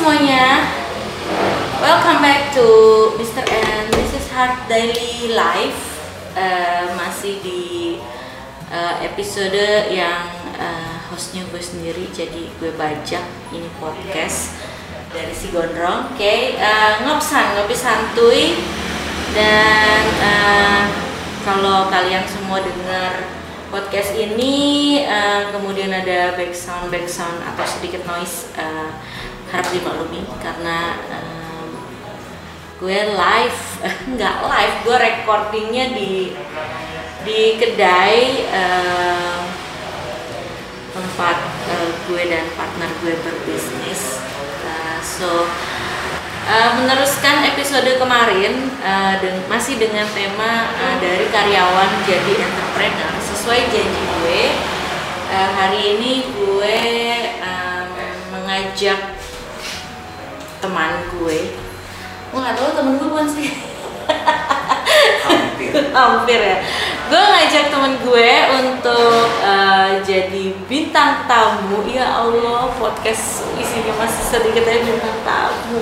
semuanya, welcome back to Mr. and Mrs. Hart Daily Life. Eh, masih di eh, episode yang eh, hostnya gue sendiri, jadi gue bajak ini podcast dari si Gondrong. Oke, eh, ngopsan, ngopi santuy dan eh, kalau kalian semua dengar podcast ini eh, kemudian ada background background atau sedikit noise eh, harap dimaklumi karena em, gue live nggak live gue recordingnya di di kedai em, tempat eh, gue dan partner gue berbisnis. Eh, so eh, meneruskan episode kemarin eh, dan masih dengan tema eh, dari karyawan jadi entrepreneur. Sesuai janji gue eh, hari ini gue em, mengajak teman gue. Gue nggak tahu temen gue bukan sih. Hampir. Hampir ya. Gue ngajak temen gue untuk eh, jadi bintang tamu. Ya Allah podcast isinya masih sedikit aja bintang tamu.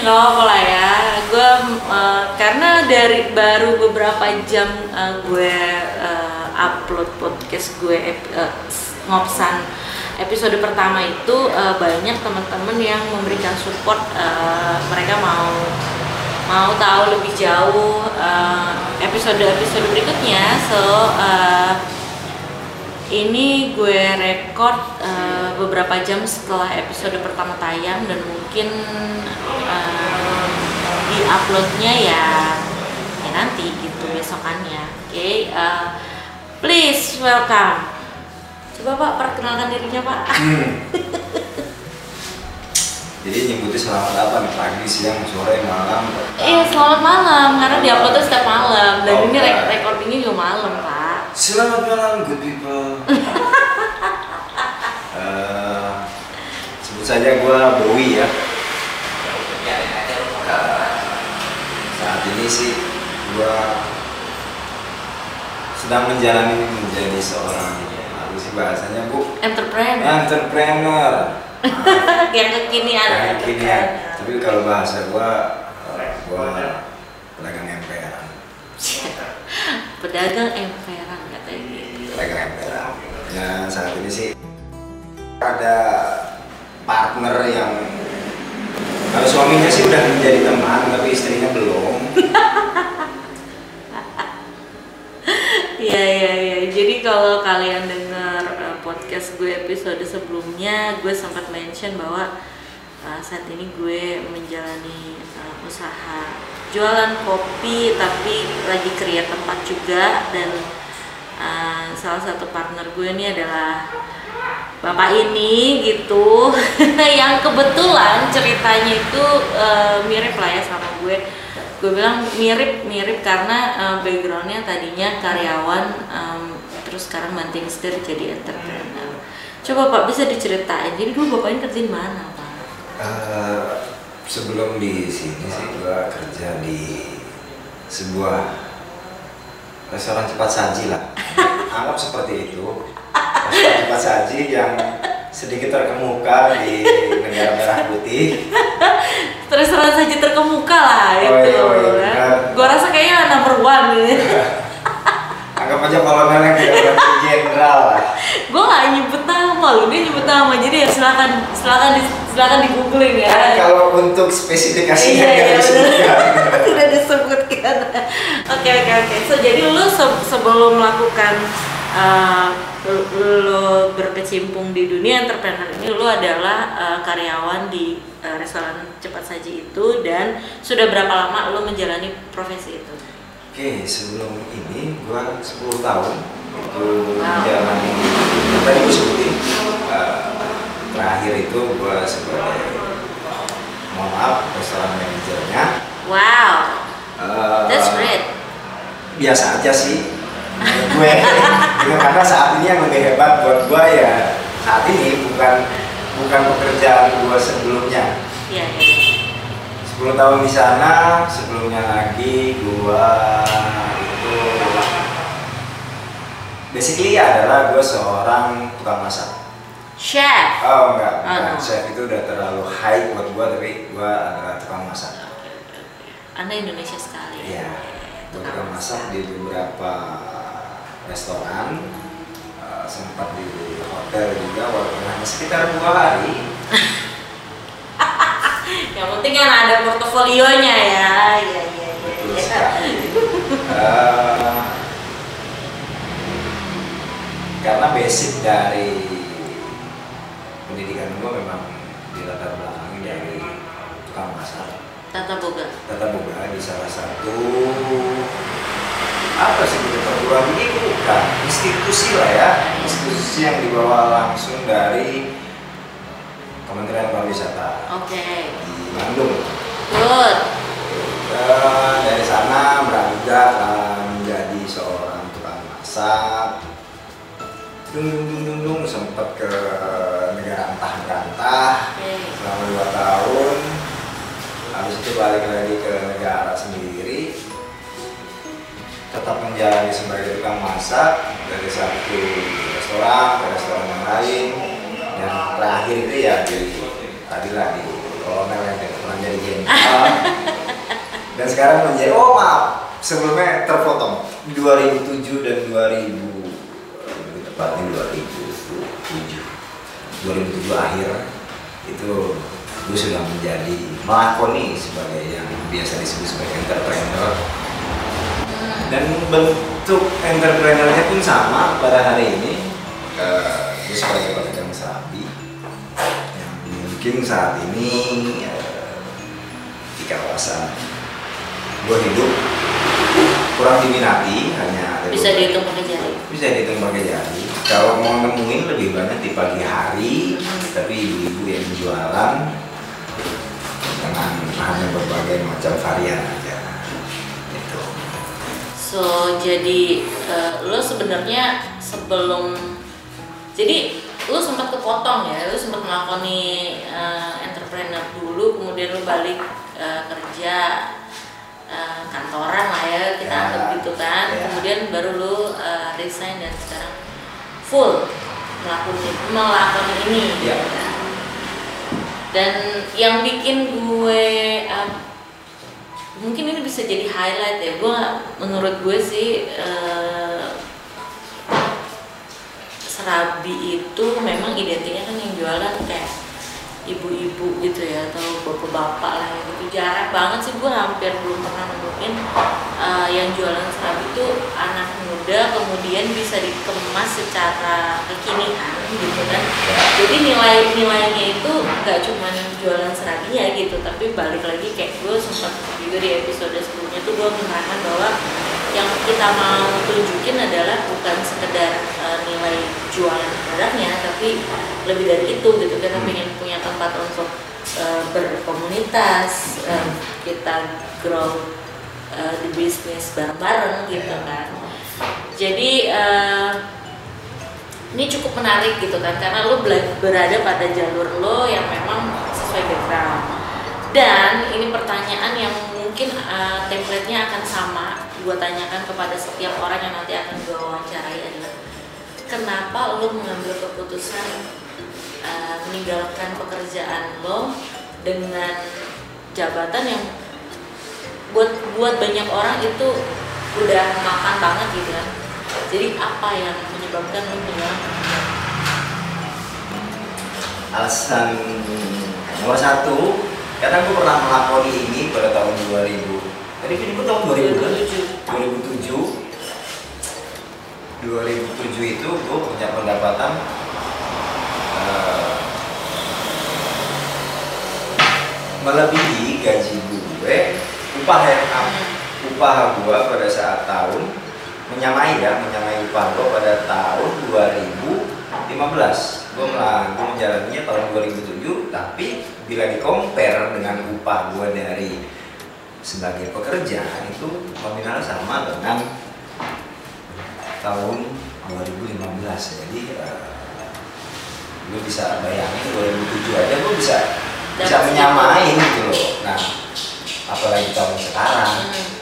Nggak apa lah ya. Gue eh, karena dari baru beberapa jam eh, gue eh, upload podcast gue eh, ngopsan episode pertama itu eh, banyak teman-teman yang memberikan support eh, mereka mau mau tahu lebih jauh eh, episode-episode berikutnya. So eh, ini gue record eh, beberapa jam setelah episode pertama tayang dan mungkin eh, di uploadnya ya ya nanti gitu besokannya. Oke eh, please welcome coba pak perkenalkan dirinya pak. Hmm. jadi nyebutnya selamat apa nih? Pagi siang sore malam? Iya selamat malam. Karena di uploadnya setiap malam. Dan Oh, ini rek- Pak. recordingnya juga malam pak. selamat malam good people. Eh, sebut saja gue Bowie ya. Eh, saat ini sih gue sedang menjalani menjadi seorang apa sih bahasanya bu. Entrepreneur. Entrepreneur. Yang kekinian. yang kekinian. Tapi kalau bahasa gua eh, gua pedagang emperan. Pedagang emperan katanya. Gitu. pedagang emperan. Ya saat ini sih ada partner yang kalau suaminya sih udah menjadi teman tapi istrinya belum. Iya iya iya. Jadi kalau kalian dengar podcast gue episode sebelumnya, gue sempat mention bahwa uh, saat ini gue menjalani uh, usaha jualan kopi tapi lagi create tempat juga. Dan uh, salah satu partner gue ini adalah bapak ini gitu. Yang kebetulan ceritanya itu uh, mirip lah ya sama gue. Gue bilang mirip mirip karena uh, backgroundnya tadinya karyawan um, terus sekarang banting setir jadi entrepreneur. Coba pak bisa diceritain. Jadi dulu bapak ini kerja di mana pak? Eh, sebelum di sini sih gua kerja di sebuah restoran cepat saji lah. Anggap seperti itu. Restoran cepat saji yang sedikit terkemuka di negara merah putih. Restoran saja terkemuka lah Oh, itu. iya, oh, iya, kan. benar. gue rasa kayaknya number one gitu. anggap aja kolonel yang tidak berarti jenderal gue gak nyebut nama lu dia nyebut nama jadi ya silakan silakan di, silakan di googling ya. Kan kalau untuk spesifikasinya Iya, nggak iya, tidak disebutkan. Oke oke oke. So jadi lu se- sebelum melakukan uh, lu- lu berkecimpung di dunia entrepreneur ini lu adalah uh, karyawan di uh, restoran cepat saji itu dan sudah berapa lama lu menjalani profesi itu Oke, sebelum ini gua 10 tahun itu menjalani tadi gue sebutin eh, terakhir itu gua sebagai mohon maaf restoran manajernya. Wow. Eh, that's great. biasa aja sih. Gue karena saat ini yang lebih hebat buat gua ya saat ini bukan bukan pekerjaan gua sebelumnya. Iya, iya. 10 tahun di sana, sebelumnya lagi gua itu basically adalah gue seorang tukang masak. chef Oh enggak, enggak. no. chef itu udah terlalu high buat gua tapi gua adalah tukang masak. anda Indonesia sekali Iya, gua tukang masak di beberapa restoran, eh, sempat di hotel juga walaupun hanya sekitar dua hari. yang penting kan ada portofolionya ya. Iya iya iya. Betul. Eh, karena basic dari pendidikan gua memang dilatar belakangi dari tukang masak. tata boga. Tata boga di salah satu apa sih itu perguruan tinggi bukan institusi lah ya. Institusi yang dibawa langsung dari Kementerian Pariwisata. Oke. Di Bandung. Good. Dari sana beranjak menjadi seorang tukang masak. Dung dung dung dung dung sempat ke negara entah berantah oke. selama dua tahun. Habis itu balik lagi ke negara sendiri. Tetap menjalani sebagai tukang masak dari satu restoran ke restoran yang lain dan terakhir itu ya di tadi lah di kolonel yang pernah jadi jenderal dan sekarang menjadi oh maaf sebelumnya terpotong. 2007 dan 2000 lebih tepatnya 2007 2007 akhir itu gue sudah menjadi melakoni sebagai yang biasa disebut sebagai entrepreneur. Dan bentuk entrepreneurnya pun sama pada hari ini. Eh, gue sebagai pedagang serabi yang mungkin saat ini eh, di kawasan gue hidup. Kurang diminati hanya ada bisa dihitung pakai jari? Bisa dihitung pakai jari. Kalau mau nemuin lebih banyak di pagi hari tapi ibu-ibu yang jualan dengan hanya berbagai macam varian aja. Gitu. So jadi eh, lo sebenarnya sebelum jadi lo sempat kepotong ya lo sempat melakoni eh, entrepreneur dulu kemudian lo balik eh, kerja eh, kantoran lah ya kita Ya. anggap gitu kan Ya. kemudian baru lo eh, resign dan sekarang full melakoni melakoni ini Ya. dan yang bikin gue eh, mungkin ini bisa jadi highlight ya gue menurut gue sih eh, serabi itu memang identiknya kan yang jualan kayak ibu-ibu gitu ya atau bapak-bapak lah ya gitu jarang banget sih gue hampir belum pernah nemuin eh, yang jualan serabi itu anak muda kemudian bisa dikemas secara kekinian gitu kan. Jadi nilai-nilainya itu nggak cuma jualan serabinya gitu tapi balik lagi kayak gue sempat juga di episode sebelumnya tuh gue menerangkan bahwa yang kita mau tunjukin adalah bukan sekedar eh, nilai jualan produknya tapi lebih dari itu gitu. Kita pengen punya tempat untuk eh, berkomunitas eh, kita grow eh, di bisnis bareng-bareng gitu kan. Jadi eh, ini cukup menarik gitu kan karena lo berada pada jalur lo yang memang sesuai background. Dan ini pertanyaan yang mungkin uh, template-nya akan sama gue tanyakan kepada setiap orang yang nanti akan gue wawancarai adalah kenapa lo mengambil keputusan uh, meninggalkan pekerjaan lo dengan jabatan yang buat buat banyak orang itu udah makan banget gitu kan jadi apa yang menyebabkan lo meninggalkan alasan nomor satu karena gue pernah melakoni ini pada tahun 2000 tadi ini gue tahun 2000 kan? 2007 2007 2007 itu gue punya pendapatan eh, melebihi gaji gue upah yang upah gue pada saat tahun menyamai ya menyamai upah gue pada tahun 2015 gue malah gue menjalaninya tahun 2007 tapi bila di compare dengan upah gue dari sebagai pekerja itu nominal sama dengan tahun 2015 jadi eh, lu bisa bayangin 2007 aja lu bisa bisa Dapat menyamain gitu loh. Nah apalagi tahun sekarang. Hmm.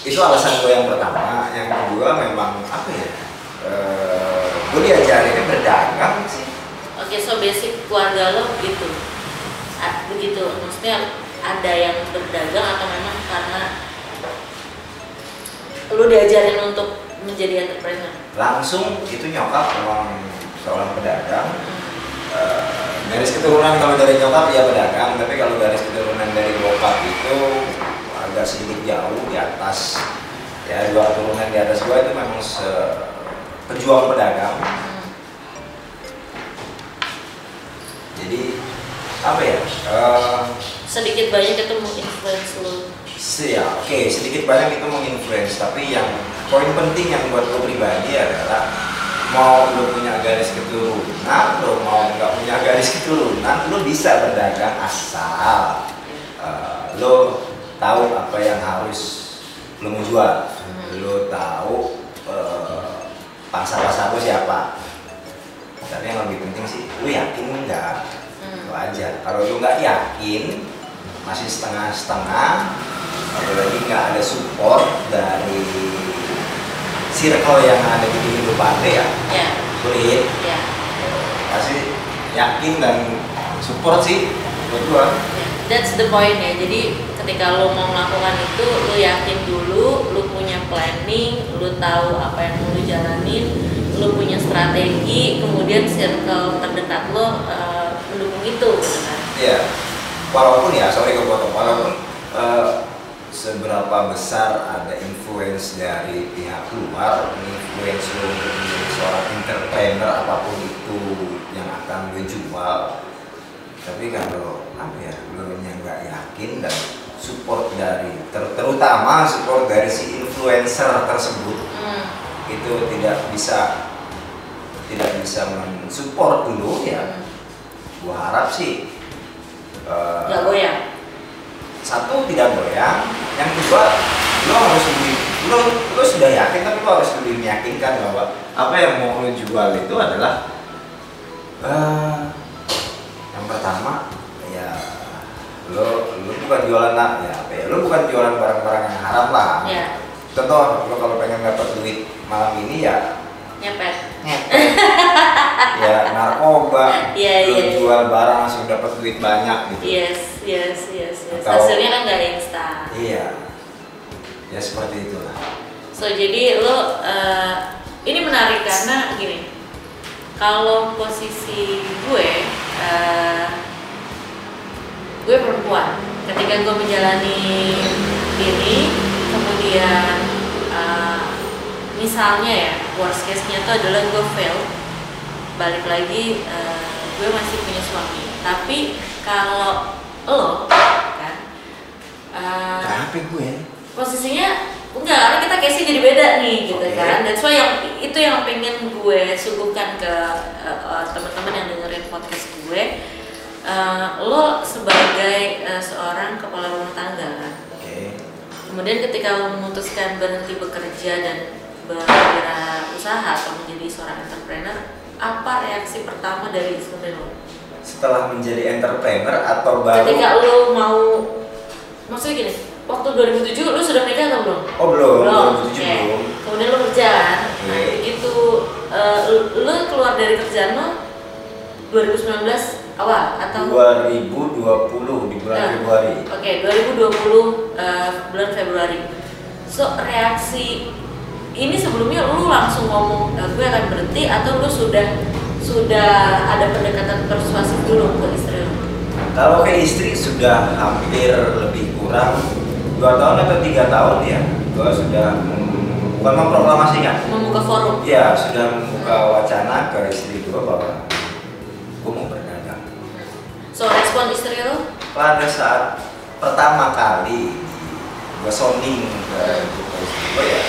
itu alasan gue yang pertama. Yang kedua memang apa ya eh, gue diajarinnya berdagang sih. Oke, so basic keluarga lo gitu. Begitu. Maksudnya ada yang berdagang atau memang karena lu diajarin untuk menjadi entrepreneur? langsung itu nyokap memang seorang pedagang Hmm. Garis keturunan kalau dari nyokap ya pedagang tapi kalau garis keturunan dari bokap itu agak sedikit jauh di atas ya dua keturunan di atas gua itu memang se- pejuang pedagang Hmm. jadi apa ya? Eh, Sedikit banyak itu menginfluence lu. Se- ya, oke sedikit banyak itu menginfluence. Tapi yang poin penting yang buat lo pribadi adalah mau lo punya garis keturunan lo mau nggak punya garis keturunan lo bisa berdagang asal eh, lo tahu apa yang harus lo mau jual. Lo tahu eh, pasar-pasar lo siapa. Tapi yang lebih penting sih lo yakin nggak Hmm. Itu aja kalau lu nggak yakin masih setengah-setengah apalagi nggak ada support dari circle yang ada di kehidupan ya Ya, sulit ya. pasti yakin dan support sih buat gua ya. That's the point ya. Jadi ketika lo mau melakukan itu, lo yakin dulu, lo punya planning, lo tahu apa yang mau lo jalanin, lo punya strategi, kemudian circle terdekat lo mendukung itu, gitu kan? Iya, walaupun ya, sorry kepotong, walaupun eh, seberapa besar ada influence dari pihak luar, influence untuk menjadi seorang entrepreneur apa pun itu yang akan lo jual, tapi kalau apa ya, lo nggak yakin dan support dari, ter- terutama support dari si influencer tersebut Hmm. itu tidak bisa tidak bisa mensupport dulu ya gua harap sih Nggak goyang. satu tidak goyang. Yang kedua lo harus lebih lo lo sudah yakin tapi lo harus lebih meyakinkan bahwa apa yang mau lo jual itu adalah eh, yang pertama ya lo lo bukan jualan ya apa ya lo bukan jualan barang-barang yang haram lah. Ya, contoh lo kalau pengen dapat duit malam ini ya nyepet. ngepet ya narkoba Iya, iya. jual barang langsung dapat duit banyak gitu Yes, yes, yes, yes. Atau- Hasilnya kan nggak instan. iya ya seperti itulah So jadi lo eh, ini menarik karena gini, kalau posisi gue, eh, gue perempuan, ketika gue menjalani ini, kemudian eh, misalnya ya worst case-nya itu adalah gue fail, balik lagi eh, gue masih punya suami, tapi kalau lo kan eh, kenapa gue posisinya enggak karena kita case jadi beda nih gitu Oke. kan. That's why yang itu yang pengen gue suguhkan ke uh, uh, teman-teman yang dengerin podcast gue. Uh, lo sebagai uh, seorang kepala rumah tangga kan? Oke. Kemudian ketika lo memutuskan berhenti bekerja dan berwirausaha atau menjadi seorang entrepreneur apa reaksi pertama dari istri lo setelah menjadi entrepreneur atau baru? Ketika lo mau maksudnya gini waktu 2007 lo sudah nikah atau belum? Oh belum. Belum 2007 oke. belum. Kemudian lo kerja nah Oke. begitu eh, lo keluar dari kerjaan lo 2019 awal atau? 2020 di bulan Nah, Februari. Oke, 2020 eh, bulan Februari. So reaksi ini sebelumnya lu langsung ngomong "Eh, gue akan berhenti atau lu sudah sudah ada pendekatan persuasif dulu ke istri lu? kalau ke istri sudah hampir lebih kurang dua tahun atau tiga tahun ya gue sudah bukan memproklamasikan Membuka forum. ya sudah membuka wacana ke istri gue bahwa gue mau berdagang So respon istri lu? pada saat pertama kali gue sounding ke istri gue ya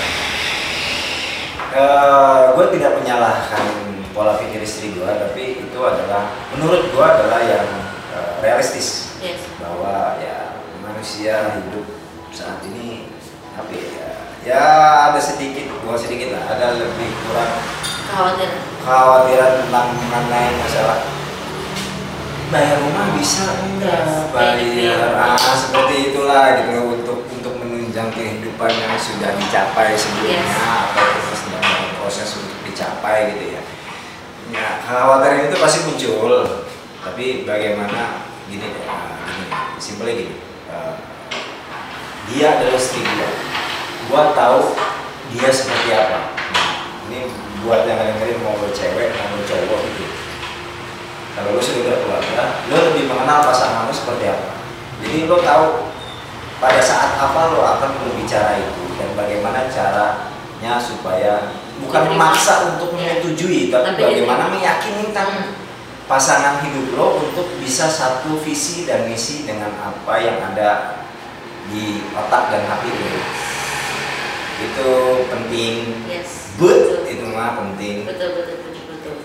gue tidak menyalahkan pola pikir istri gue tapi itu adalah menurut gue adalah yang eh, realistis Yes. bahwa ya manusia hidup saat ini apa ya ya ada sedikit bukan sedikit lah ada lebih kurang Khawatir. kekhawatiran tentang mengenai masalah bayar rumah bisa enggak bayar ah seperti itulah gitu untuk untuk menunjang kehidupan yang sudah dicapai sebelumnya Yes. atau proses untuk dicapai gitu ya Ya, kekhawatiran itu pasti muncul. Tapi bagaimana gini ah, gini, simpelnya gini. eh, dia adalah istri gua. Gua tahu dia seperti apa. Nah, ini buat yang dengerin mau lo cewek, mau cowok gitu. Kalau lo sudah berkeluarga, lo lebih mengenal pasangan lo seperti apa. Jadi lo tahu pada saat apa lo akan berbicara itu dan bagaimana caranya supaya bukan memaksa untuk Iya. menyetujui, tapi, Tapi bagaimana meyakinkan Hmm. pasangan hidup lo untuk bisa satu visi dan misi dengan apa yang ada di otak dan hati lo. Itu penting. Yes. But Betul. itu mah penting. Betul betul betul betul.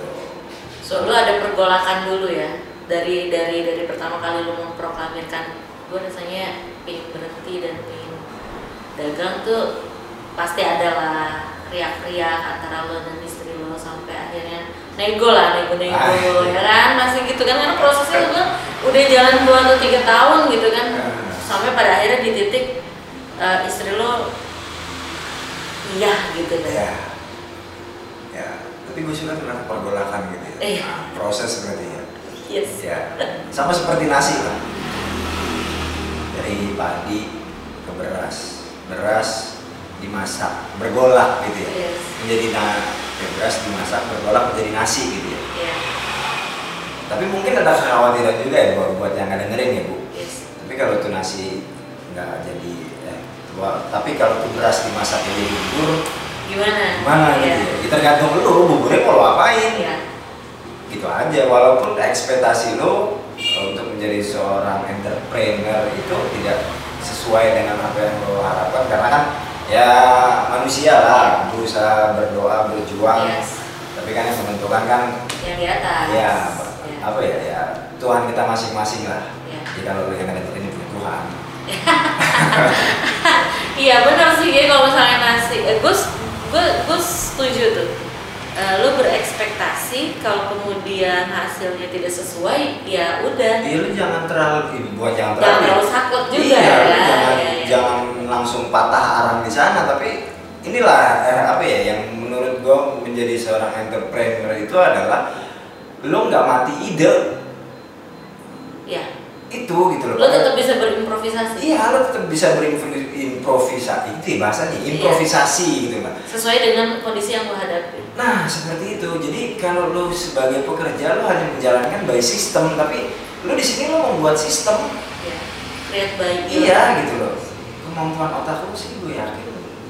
So lu ada pergolakan dulu ya dari dari dari pertama kali lu memproklamirkan gue rasanya pengen berhenti dan pengen dagang tuh pasti ada lah riak-riak antara lo dan istri lo sampai akhirnya nego lah nego nego Ah. ya kan masih gitu kan karena prosesnya kan udah jalan dua atau tiga tahun gitu kan Ah. sampai pada akhirnya di titik eh, istri lo iya gitu kan Ya. Ya, tapi gue suka tentang pergolakan gitu ya. Iya. Nah, proses berarti ya. yes Ya, sama seperti nasi kan. Dari padi ke beras, beras dimasak, bergolak gitu ya. yes Menjadi na ya, beras dimasak, bergolak menjadi nasi gitu ya. Iya, Tapi mungkin ada kekhawatiran juga ya buat, buat yang dengerin ya bu. yes. Tapi kalau tuh nasi nggak jadi, eh, wah, tapi kalau tuh beras dimasak jadi bubur, Gimana? gimana Iya. gitu ya? Kita tergantung lu, buburnya mau lo apain? Iya. gitu aja walaupun ekspektasi lo eh, untuk menjadi seorang entrepreneur itu tidak sesuai dengan apa yang lo harapkan karena kan ya manusia lah berusaha berdoa berjuang Yes. tapi kan yang menentukan kan Yang di atas. ya Iya. apa ya ya Tuhan kita masing-masing lah Iya. jadi kalau yang ada ini Tuhan Iya benar sih Ge, kalau misalnya nasi, eh, gue gue setuju tuh. Eh, lu berekspektasi kalau kemudian hasilnya tidak sesuai, ya udah. iya lo jangan terlalu ini buat jangan Jangan terlalu terlalu sakit juga iya, ya. jangan, Iya, iya. jangan langsung patah arang di sana tapi inilah eh, apa ya yang menurut gue menjadi seorang entrepreneur itu adalah lo nggak mati ide Iya. Itu gitu loh Lu tetap bisa berimprovisasi. iya lo tetap bisa berimprovisasi itu ya bahasanya Iya. improvisasi gitu kan Sesuai dengan kondisi yang lu hadapi. nah seperti itu jadi kalau lo sebagai pekerja lo hanya menjalankan by sistem tapi lo di sini lo membuat sistem Iya. Create by you. iya gitu loh kemampuan otak lo sih gue yakin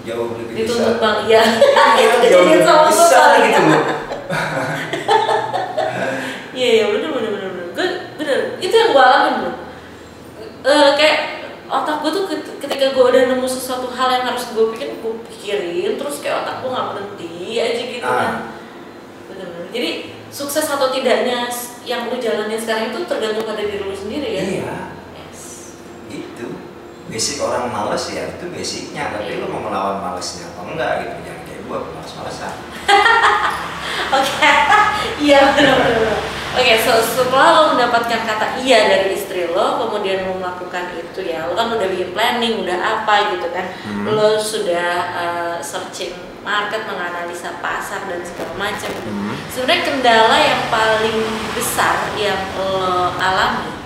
jauh lebih Dituntut besar bang, iya. Iya, jauh jadi lebih sekali. gitu loh Iya iya bener bener bener bener. Gue bener itu yang gue alamin bro. Eh, kayak otak gue tuh ket- ketika gue udah nemu sesuatu hal yang harus gue pikirin, gue pikirin terus kayak otak gue nggak berhenti aja gitu kan. Ah. Bener bener. Jadi sukses atau tidaknya yang lu jalanin sekarang itu tergantung pada diri lu sendiri ya. iya Yes. itu basic orang males ya itu basicnya tapi Iya. lo mau melawan malesnya apa enggak gitu jangan kayak gue males-malesan Oke, iya benar-benar. Oke, so, setelah lo mendapatkan kata iya dari istri lo, kemudian lo melakukan itu ya, lo kan udah bikin planning, udah apa gitu kan, Hmm. lo sudah uh, searching market, menganalisa pasar dan segala macam. Hmm. Sebenarnya kendala yang paling besar yang lo alami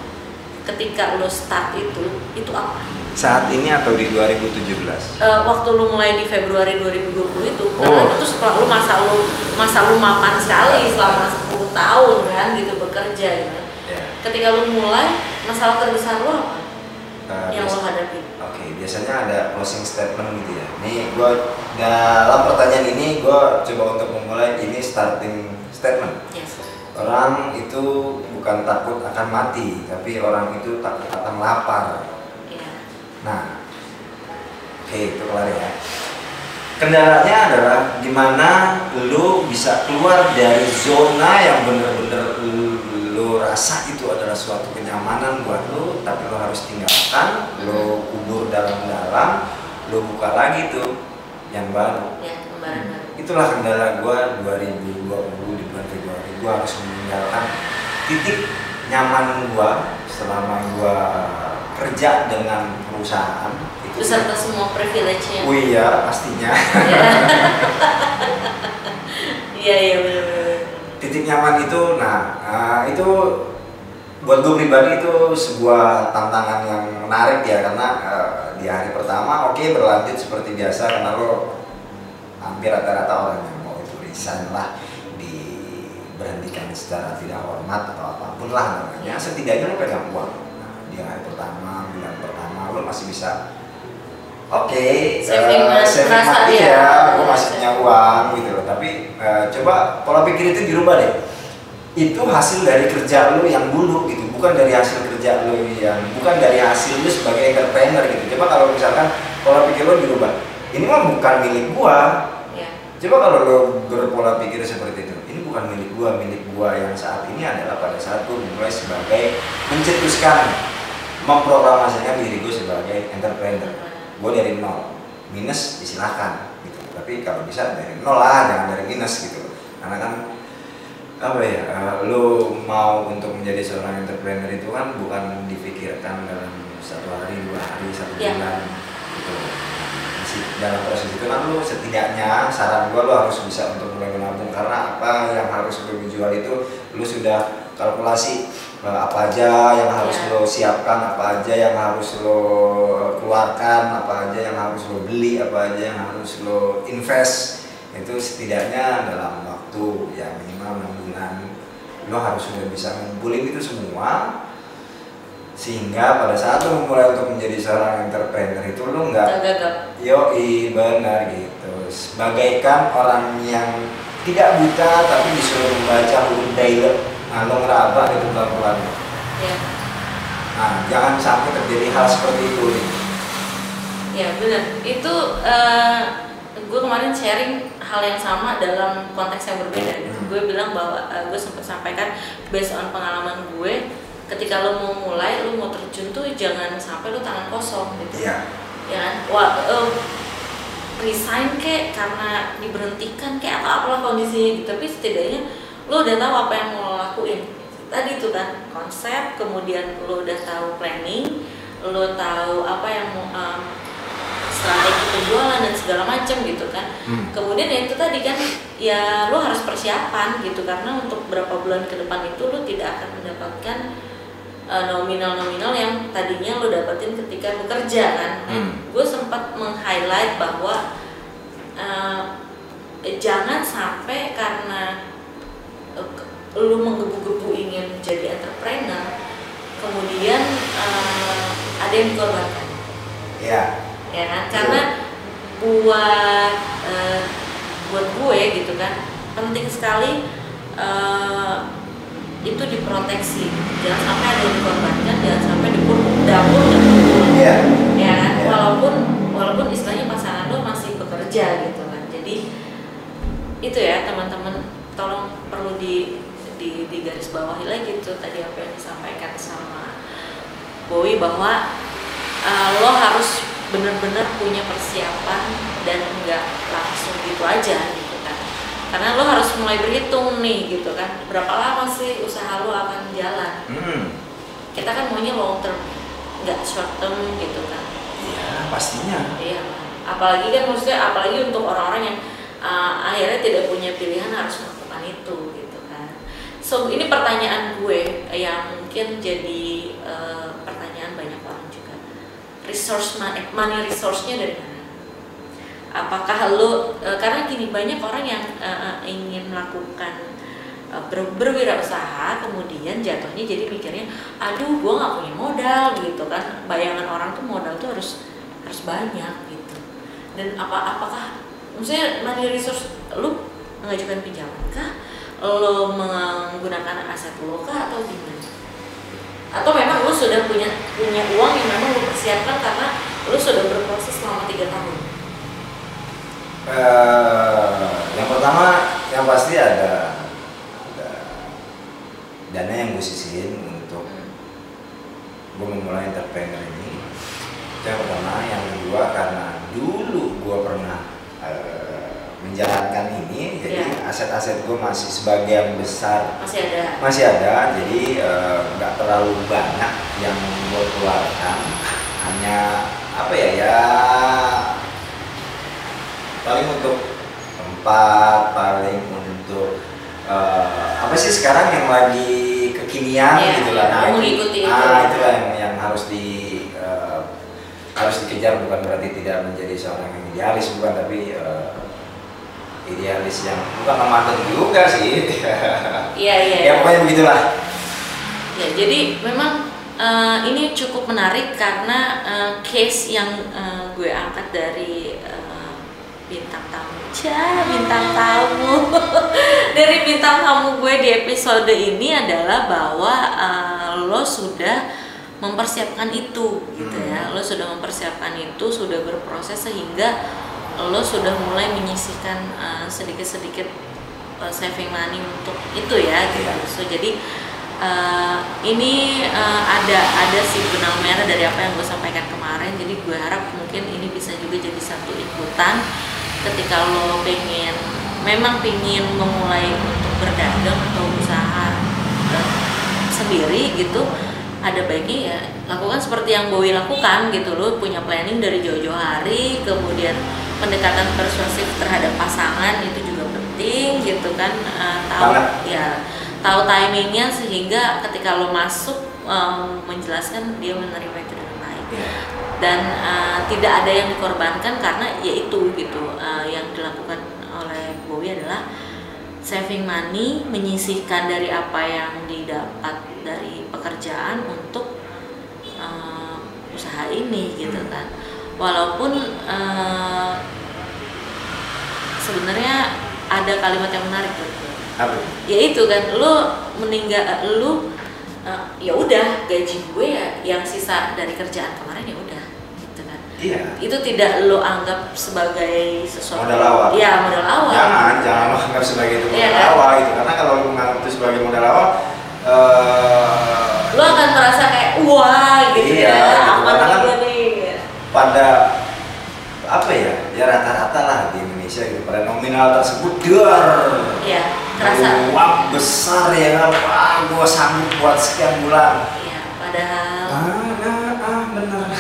ketika lo start itu, itu apa? saat ini atau di 2017 Eh, waktu lu mulai di Februari 2020 itu Oh. karena itu setelah lu masa lu masa lu mapan sekali selama 10 tahun kan gitu bekerja gitu. ya Ketika lu mulai masalah terbesar lu apa eh, yang bias- lu hadapi? Oke, biasanya ada closing statement gitu ya. Nih, gue dalam pertanyaan ini gue coba untuk memulai ini starting statement. Yes. Orang itu bukan takut akan mati, tapi orang itu takut akan lapar. Iya. Nah, oke itu kelar ya. Kendalanya adalah gimana lu bisa keluar dari zona yang bener-bener lu, lu rasa itu adalah suatu kenyamanan buat lu, tapi lu harus tinggalkan, lu kubur dalam-dalam, lu buka lagi tuh yang baru. Ya. Itulah kendala gua 2020 di bulan Februari. Gua harus meninggalkan titik nyaman gua selama gua kerja dengan perusahaan. Beserta semua privilege-nya. Oh iya, pastinya. Iya. Iya, iya benar-benar. titik nyaman itu nah uh, itu buat gue pribadi itu sebuah tantangan yang menarik ya karena uh, di hari pertama oke okay, berlanjut seperti biasa karena lo hampir rata-rata orang yang mau itu resign lah diberhentikan secara tidak hormat atau apa pun lah namanya setidaknya lo pegang uang nah, di hari pertama bulan pertama lo masih bisa oke okay, saving, uh, saving mati ya, gue masih punya uang gitu loh. Tapi uh, coba pola pikir itu dirubah deh. Itu hasil dari kerja lo yang dulu gitu bukan dari hasil kerja lo yang bukan dari hasil lo sebagai entrepreneur gitu. Coba kalau misalkan pola pikir lo dirubah. Ini mah bukan milik gua. Ya. coba kalau lo berpola pikir seperti itu ini bukan milik gua. Milik gua yang saat ini adalah pada saat gua mulai sebagai mencetuskan memprogramasikan diri gue sebagai entrepreneur gue dari nol. Minus disilahkan gitu. Tapi kalau bisa dari nol lah jangan dari minus gitu. Karena kan apa ya uh, lu mau untuk menjadi seorang entrepreneur itu kan bukan difikirkan dalam satu hari dua hari satu yeah. bulan gitu. Masih dalam proses itu kan lu setidaknya saran gua lu harus bisa untuk mulai menabung. Karena apa yang harus lu jual itu lu sudah kalkulasi apa aja yang harus yeah. lo siapkan apa aja yang harus lo keluarkan apa aja yang harus lo beli apa aja yang harus lo invest itu setidaknya dalam waktu ya minimal enam bulan lo harus sudah bisa ngumpulin itu semua. Sehingga pada saat lo memulai untuk menjadi seorang entrepreneur itu lo nggak yo i benar gitu. Bagaikan orang yang tidak buta tapi disuruh membaca huruf daily nah lo ngeraba itu pelan-pelan ya. nah jangan sampai terjadi hal seperti itu nih ya benar itu uh, gue kemarin sharing hal yang sama dalam konteks yang berbeda gitu. Hmm. Gue bilang bahwa uh, gue sempat sampaikan based on pengalaman gue ketika lo mau mulai lo mau terjun tuh jangan sampai lo tangan kosong gitu. Iya. Ya kan? Wah, uh, resign kek karena diberhentikan kayak apa apalah kondisinya gitu. Tapi setidaknya lo udah tahu apa yang mau lo lakuin. Tadi itu kan konsep, kemudian lo udah tahu planning, lo tahu apa yang mau um, strategi penjualan dan segala macam gitu kan hmm. kemudian ya itu tadi kan ya lo harus persiapan gitu karena untuk berapa bulan ke depan itu lo tidak akan mendapatkan uh, nominal-nominal yang tadinya lo dapetin ketika bekerja kan hmm. gue sempat meng-highlight bahwa uh, jangan sampai karena uh, lo menggebu-gebu ingin jadi entrepreneur kemudian uh, ada yang dikorbankan ya ya kan? Karena buat uh, buat gue gitu kan penting sekali uh, itu diproteksi. Jangan sampai ada yang dikorbankan jangan sampai dapur dapur yeah. ya kan? Yeah. walaupun walaupun istilahnya pasangan lo masih bekerja gitu kan. Jadi itu ya teman-teman tolong perlu di di, di garis bawahi lagi tuh tadi apa yang disampaikan sama Bowie bahwa uh, lo harus benar-benar punya persiapan dan enggak langsung gitu aja gitu kan. Karena lo harus mulai berhitung nih gitu kan berapa lama sih usaha lo akan jalan? Hmm. kita kan maunya long term nggak short term gitu kan. Iya pastinya. Iya. Apalagi kan maksudnya apalagi untuk orang-orang yang uh, akhirnya tidak punya pilihan harus itu gitu kan. So ini pertanyaan gue yang mungkin jadi uh, resource money, money resource-nya dari mana? Apakah lo e, karena gini banyak orang yang e, ingin melakukan ber, berwirausaha kemudian jatuhnya jadi mikirnya aduh gue nggak punya modal gitu kan. Bayangan orang tuh modal tuh harus harus banyak gitu. Dan apa apakah maksudnya money resource lo mengajukan pinjaman kah? Lo menggunakan aset lo kah? Atau gimana? Atau memang lu sudah punya punya uang yang memang lu persiapkan karena lu sudah berproses selama tiga tahun? Uh, yang pertama yang pasti ada, ada dana yang gue sisihin untuk hmm. gue memulai entrepreneur ini. Yang pertama yang kedua karena dulu gue pernah uh, menjalankan ini jadi iya. aset-aset gue masih sebagian besar masih ada masih ada jadi eh, nggak uh, terlalu banyak yang gue keluarkan hanya apa ya ya paling untuk tempat paling untuk uh, apa sih sekarang yang lagi kekinian Iya, gitu lah. Nah, itu, ah, itulah yang, yang harus di eh, harus dikejar bukan berarti tidak menjadi seorang yang idealis bukan tapi eh, idealis yang bukan amanten juga sih. Iya iya. ya pokoknya begitulah. Ya, jadi memang eh, ini cukup menarik karena eh, case yang eh, gue angkat dari eh, bintang tamu. Cah, bintang tamu. dari bintang tamu gue di episode ini adalah bahwa eh, lo sudah mempersiapkan itu gitu ya. Lo sudah mempersiapkan itu, sudah berproses sehingga lo sudah mulai menyisihkan eh, sedikit-sedikit eh, saving money untuk itu ya gitu. So jadi eh, ini eh, ada ada sih benang merah dari apa yang gue sampaikan kemarin. Jadi gue harap mungkin ini bisa juga jadi satu inputan ketika lo pengen memang pengen memulai untuk berdagang atau usaha sendiri gitu ada baiknya ya lakukan seperti yang Bowie lakukan gitu lo punya planning dari jauh-jauh hari kemudian pendekatan persuasif terhadap pasangan itu juga penting gitu kan Eh, tahu Banget. ya tahu timingnya sehingga ketika lo masuk em, menjelaskan dia menerima itu dengan baik Ya. dan eh, tidak ada yang dikorbankan karena ya itu gitu eh, yang dilakukan oleh Bowie adalah saving money menyisihkan dari apa yang didapat dari pekerjaan untuk eh, usaha ini gitu kan walaupun eh, sebenarnya ada kalimat yang menarik tuh Apa? ya itu kan lu meninggal lu eh, ya udah gaji gue ya yang sisa dari kerjaan kemarin ya udah gitu kan Iya. itu tidak lo anggap sebagai sesuatu Modal awal. ya modal awal Jangan, jangan lo anggap sebagai itu modal Iya kan? awal gitu. Karena kalau lo menganggap itu sebagai modal awal, eh, lo akan merasa kayak wah gitu Iya, ya gitu. Karena kan- pada apa ya? Ya rata-rata lah di Indonesia gitu. Pada nominal tersebut dar. ya kerasa Uang besar ya. Wah, gua sanggup buat sekian bulan. ya padahal Ah, ah, ah bener.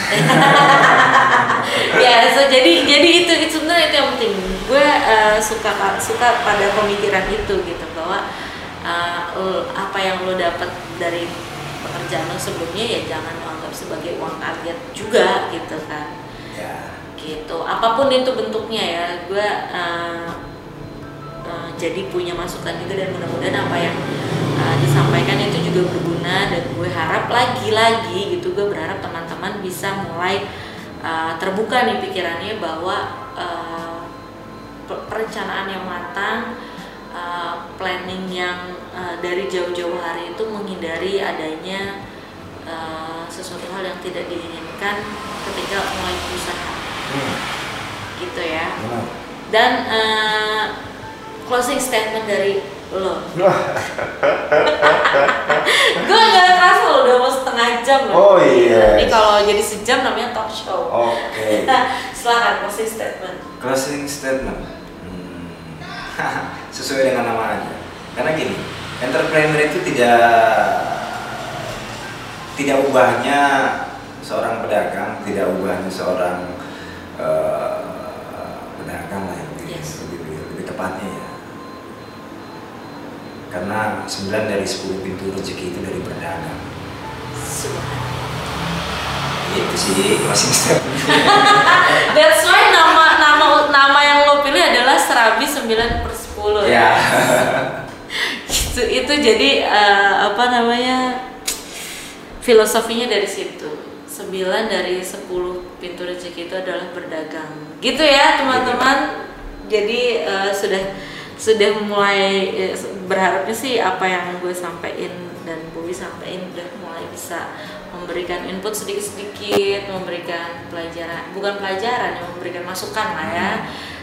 ya so jadi jadi itu itu sebenarnya itu yang penting gue eh, suka suka pada pemikiran itu gitu bahwa lo- apa yang lo dapat dari pekerjaan lo sebelumnya ya jangan lo anggap sebagai uang target juga gitu kan Ya. gitu apa pun itu bentuknya ya gue eh, eh, jadi punya masukan juga dan mudah-mudahan apa yang eh, disampaikan itu juga berguna dan gue harap lagi-lagi gitu gue berharap teman-teman bisa mulai eh, terbuka nih pikirannya bahwa pe- perencanaan yang matang eh, planning yang eh, dari jauh-jauh hari itu menghindari adanya eh, sesuatu hal yang tidak diinginkan ketika mulai usaha Hmm, gitu ya benar. dan eh, closing statement dari lo gue gak kerasa lo udah mau setengah jam loh Oh, iya. ini kalau jadi sejam namanya talk show Oke. silakan closing statement Closing statement. Sesuai dengan namanya. Karena gini, entrepreneur itu tidak tidak ubahnya seorang pedagang, tidak ubahnya seorang eh, pedagang lah yang lebih, Yes. lebih, lebih, lebih tepatnya ya. Karena 9 dari 10 pintu rezeki itu dari berdagang. Subhanallah. Itu sih closing statement. That's why nama nama nama yang lo pilih adalah Serabi 9 per 10 ya. itu itu jadi eh, apa namanya filosofinya dari situ. 9 dari 10 pintu rezeki itu adalah berdagang. Gitu ya teman-teman. Jadi eh, sudah sudah mulai eh, berharapnya sih apa yang gue sampaikan dan Bowie sampaikan udah mulai bisa memberikan input sedikit-sedikit memberikan pelajaran bukan pelajaran yang memberikan masukan lah ya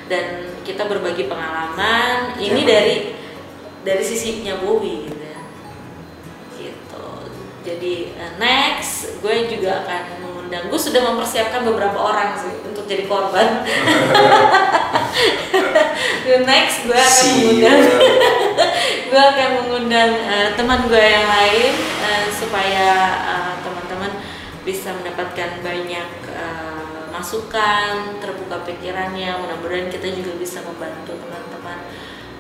dan kita berbagi pengalaman. Ini Ya. dari dari sisinya Bowie gitu ya. Gitu. Jadi eh, next gue juga akan mengundang. Gue sudah mempersiapkan beberapa orang sih untuk jadi korban. The next gue akan See mengundang. Gue akan mengundang eh, teman gue yang lain eh, supaya eh, teman-teman bisa mendapatkan banyak eh, masukan terbuka pikirannya mudah-mudahan kita juga bisa membantu teman-teman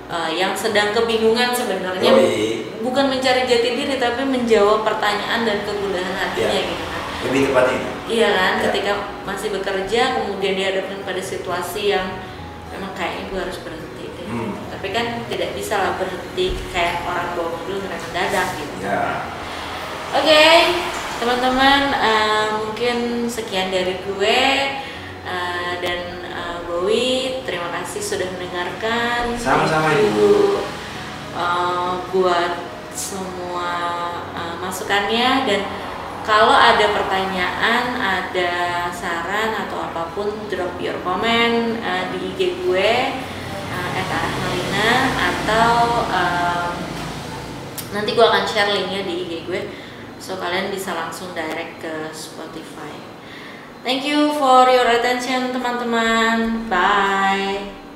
uh, yang sedang kebingungan sebenarnya. Bukan mencari jati diri tapi menjawab pertanyaan dan kegundahan hatinya Iya. gitu kan. Lebih tepatnya iya kan Ya. ketika masih bekerja kemudian dihadapkan pada situasi yang memang kayaknya gue harus berhenti deh Hmm. tapi kan tidak bisa lah berhenti kayak orang bawa mobil ngerem mendadak gitu. Ya. Oke, teman-teman, eh, mungkin sekian dari gue eh, dan eh, Bowie. Terima kasih sudah mendengarkan. Sama-sama, Ibu. eh, buat semua eh, masukannya dan kalau ada pertanyaan, ada saran atau apa pun, drop your comment eh, di IG gue @arahmalina atau em, nanti gue akan share linknya di IG gue so kalian bisa langsung direct ke Spotify. Thank you for your attention teman-teman. Bye